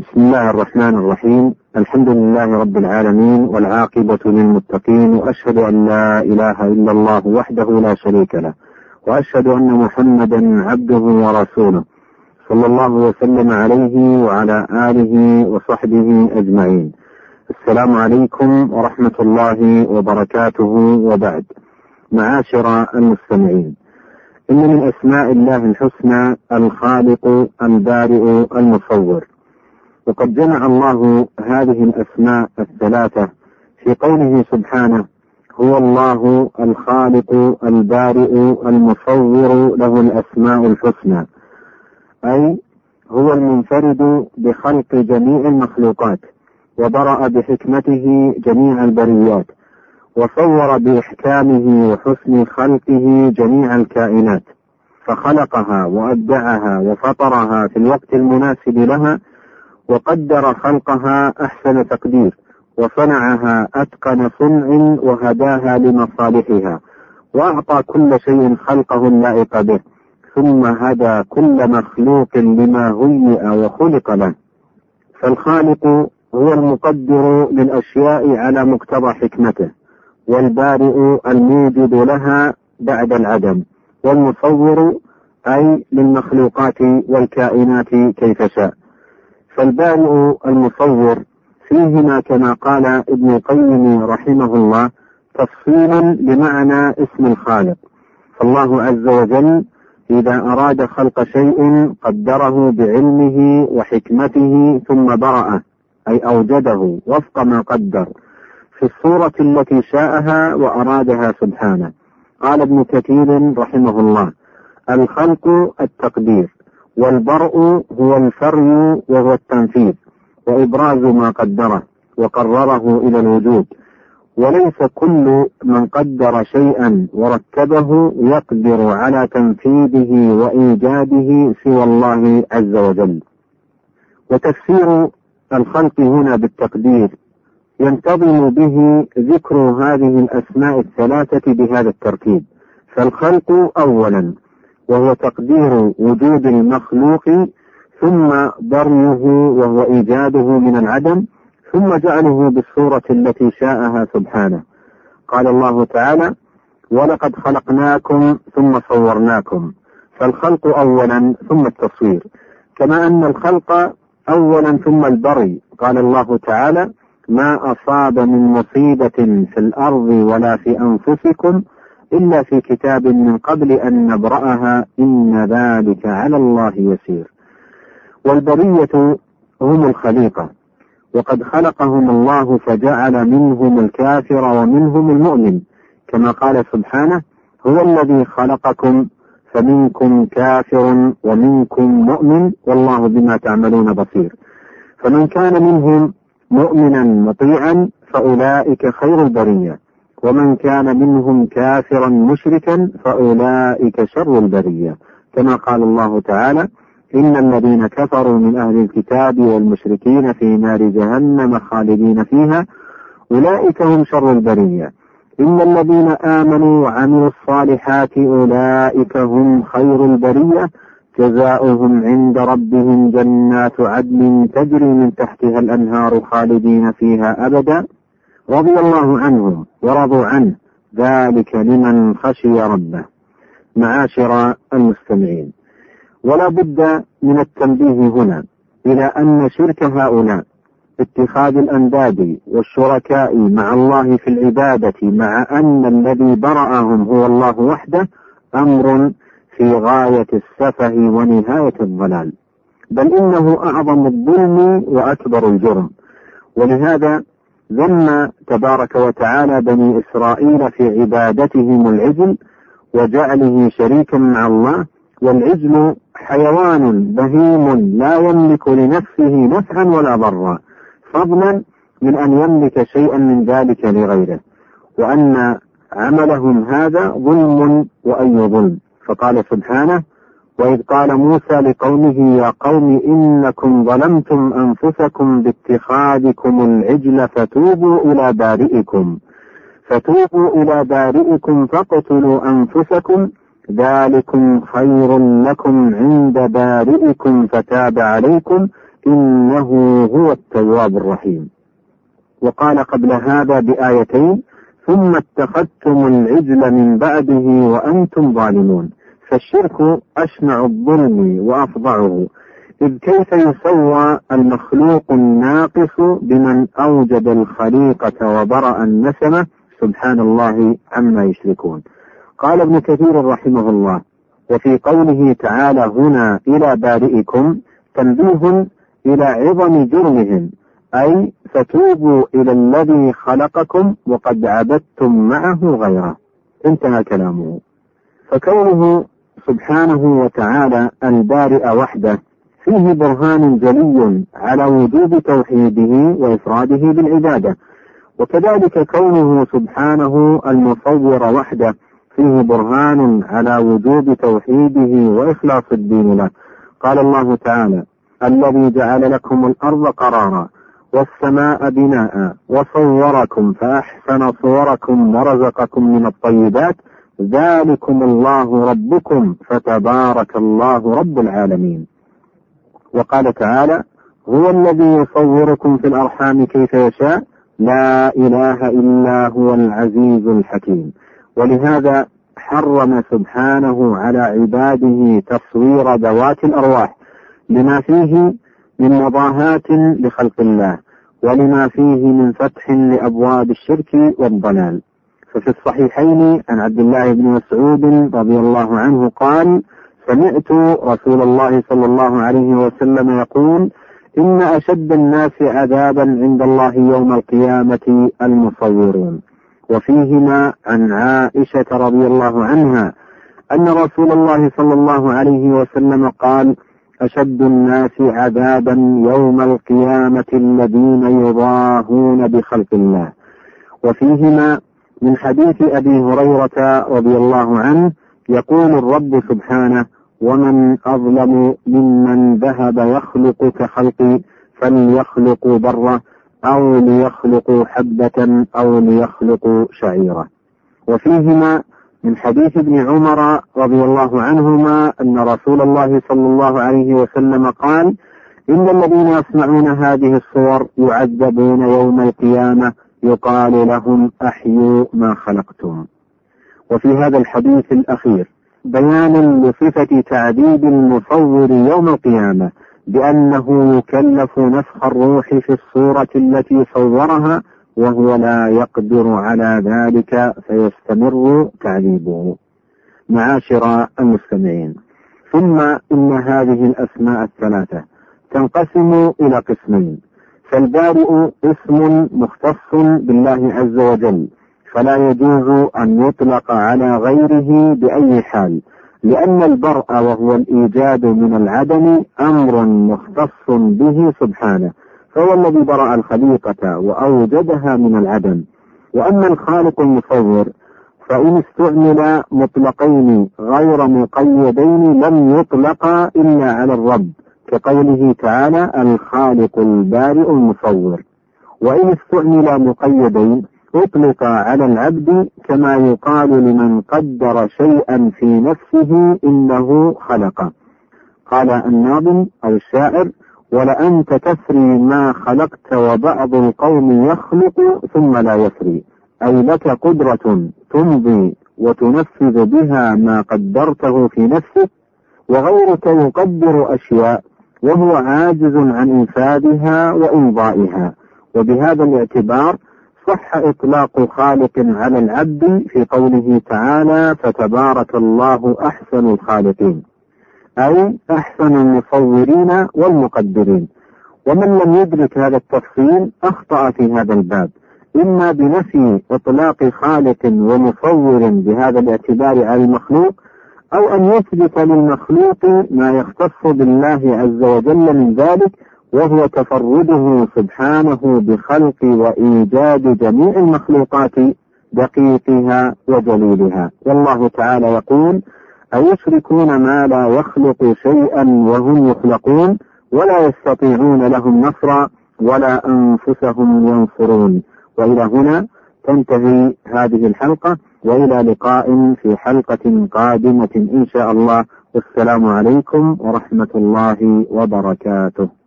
بسم الله الرحمن الرحيم. الحمد لله رب العالمين والعاقبة للمتقين وأشهد أن لا إله إلا الله وحده لا شريك له وأشهد أن محمدا عبده ورسوله. صلى الله وسلم عليه وعلى آله وصحبه أجمعين. السلام عليكم ورحمة الله وبركاته وبعد. معاشر المستمعين إن من أسماء الله الحسنى الخالق البارئ المصور. وقد جمع الله هذه الأسماء الثلاثة في قوله سبحانه هو الله الخالق البارئ المصور له الأسماء الحسنى. أي هو المنفرد بخلق جميع المخلوقات وبرأ بحكمته جميع البريات وصور بإحكامه وحسن خلقه جميع الكائنات فخلقها وأبدعها وفطرها في الوقت المناسب لها وقدر خلقها أحسن تقدير وصنعها أتقن صنع وهداها لمصالحها وأعطى كل شيء خلقه اللائق به ثم هدى كل مخلوق لما هيئ وخلق له. فالخالق هو المقدر للأشياء على مقتضى حكمته والبارئ الموجد لها بعد العدم والمصور أي للمخلوقات والكائنات كيف شاء. فالبارئ المصور فيهما كما قال ابن القيم رحمه الله تفصيل بمعنى اسم الخالق. فالله عز وجل إذا أراد خلق شيء قدره بعلمه وحكمته ثم برأه أي أوجده وفق ما قدر في الصورة التي شاءها وأرادها سبحانه. قال ابن كثير رحمه الله الخلق التقدير. والبرء هو الفري وهو التنفيذ وإبراز ما قدره وقرره إلى الوجود. وليس كل من قدر شيئا ورتبه يقدر على تنفيذه وإيجاده سوى الله عز وجل. وتفسير الخلق هنا بالتقدير ينتظم به ذكر هذه الأسماء الثلاثة بهذا الترتيب. فالخلق أولا وهو تقدير وجود المخلوق ثم بريه وهو إيجاده من العدم ثم جعله بالصورة التي شاءها سبحانه. قال الله تعالى ولقد خلقناكم ثم صورناكم فالخلق أولا ثم التصوير كما أن الخلق أولا ثم البري. قال الله تعالى ما أصاب من مصيبة في الأرض ولا في أنفسكم إلا في كتاب من قبل أن نبرأها إن ذلك على الله يسير. والبرية هم الخليقة وقد خلقهم الله فجعل منهم الكافر ومنهم المؤمن. كما قال سبحانه هو الذي خلقكم فمنكم كافر ومنكم مؤمن والله بما تعملون بصير. فمن كان منهم مؤمنا مطيعا فأولئك خير البرية. ومن كان منهم كافرا مشركا فأولئك شر البرية. كما قال الله تعالى إن الذين كفروا من أهل الكتاب والمشركين في نار جهنم خالدين فيها أولئك هم شر البرية. إن الذين آمنوا وعملوا الصالحات أولئك هم خير البرية. جزاؤهم عند ربهم جنات عدن تجري من تحتها الأنهار خالدين فيها أبدا. رضي الله عنهم ورضوا عنه. ذلك لمن خشي ربه. معاشر المستمعين. ولا بد من التنبيه هنا إلى أن شرك هؤلاء اتخاذ الأنداد والشركاء مع الله في العبادة مع أن الذي برأهم هو الله وحده أمر في غاية السفه ونهاية الضلال. بل إنه أعظم الظلم وأكبر الجرم. ولهذا ذم تبارك وتعالى بني إسرائيل في عبادتهم العجل وجعله شريكا مع الله والعجل حيوان بهيم لا يملك لنفسه نفعا ولا ضرا فضلا من أن يملك شيئا من ذلك لغيره. وأن عملهم هذا ظلم وأي ظلم. فقال سبحانه وإذ قال موسى لقومه يا قوم إنكم ظلمتم أنفسكم باتخاذكم العجل فتوبوا إلى بارئكم. فتوبوا إلى بارئكم فاقتلوا أنفسكم. ذلكم خير لكم عند بارئكم فتاب عليكم. إنه هو التواب الرحيم. وقال قبل هذا بآيتين ثم اتخذتم العجل من بعده وأنتم ظالمون. فالشرك أشنع الظلم وأفظعه إذ كيف يسوى المخلوق الناقص بمن أوجد الخليقة وبرأ النسمة؟ سبحان الله عما يشركون. قال ابن كثير رحمه الله وفي قوله تعالى هنا إلى بارئكم تنبيه إلى عظم جرمهم أي فتوبوا إلى الذي خلقكم وقد عبدتم معه غيره. انتهى كلامه. فكونه سبحانه وتعالى البارئ وحده. فيه برهان جلي على وجوب توحيده وإفراده بالعبادة. وكذلك كونه سبحانه المصور وحده. فيه برهان على وجوب توحيده وإخلاص الدين له. قال الله تعالى الذي جعل لكم الأرض قرارا والسماء بناء وصوركم فأحسن صوركم ورزقكم من الطيبات ذلكم الله ربكم فتبارك الله رب العالمين. وقال تعالى هو الذي يصوركم في الأرحام كيف يشاء لا إله إلا هو العزيز الحكيم. ولهذا حرم سبحانه على عباده تصوير ذوات الأرواح لما فيه من مضاهاة لخلق الله ولما فيه من فتح لأبواب الشرك والضلال. ففي الصحيحين عن عبد الله بن مسعود رضي الله عنه قال سمعت رسول الله صلى الله عليه وسلم يقول إن أشد الناس عذابا عند الله يوم القيامة المصورون وفيهما عن عائشة رضي الله عنها أن رسول الله صلى الله عليه وسلم قال أشد الناس عذابا يوم القيامة الذين يضاهون بخلق الله. وفيهما من حديث أبي هريرة رضي الله عنه يقول الرب سبحانه ومن أظلم ممن ذهب يخلق كخلقي فليخلقوا بره أو ليخلقوا حبة أو ليخلقوا شعيرة وفيهما من حديث ابن عمر رضي الله عنهما أن رسول الله صلى الله عليه وسلم قال إن الذين يصنعون هذه الصور يعذبون يوم القيامة يقال لهم أحيوا ما خلقتم. وفي هذا الحديث الأخير بيان لصفة تعذيب المصور يوم القيامة بأنه يكلف نفخ الروح في الصورة التي صورها وهو لا يقدر على ذلك فيستمر تعذيبه. معاشر المستمعين ثم إن هذه الأسماء الثلاثة تنقسم إلى قسمين. فالبارئ اسم مختص بالله عز وجل فلا يجوز أن يطلق على غيره بأي حال لأن البرء وهو الإيجاد من العدم أمر مختص به سبحانه فهو الذي برأ الخليقة وأوجدها من العدم. وأما الخالق المصور فإن استعمل مطلقين غير مقيدين لم يطلقا إلا على الرب. كقوله تعالى الخالق البارئ المصور. وإن استعمل مقيدين أطلق على العبد كما يقال لمن قدر شيئا في نفسه إنه خلق. قال الناظم أو الشاعر ولأنت تفري ما خلقت وبعض القوم يخلق ثم لا يفري. أي لك قدرة تمضي وتنفذ بها ما قدرته في نفسك وغيرك يقدر أشياء وهو عاجز عن إنفاذها وإمضائها وبهذا الاعتبار صح إطلاق خالق على العبد في قوله تعالى فتبارك الله أحسن الخالقين أي أحسن المصورين والمقدرين. ومن لم يدرك هذا التفصيل أخطأ في هذا الباب. إما بنفي إطلاق خالق ومصور بهذا الاعتبار على المخلوق أو أن يثبت للمخلوق ما يختص بالله عز وجل من ذلك وهو تفرده سبحانه بخلق وإيجاد جميع المخلوقات دقيقها وجليلها. والله تعالى يقول أيشركون ما لا يخلق شيئا وهم يخلقون ولا يستطيعون لهم نصرا ولا أنفسهم ينصرون. وإلى هنا تنتهي هذه الحلقة وإلى لقاء في حلقة قادمة إن شاء الله. والسلام عليكم ورحمة الله وبركاته.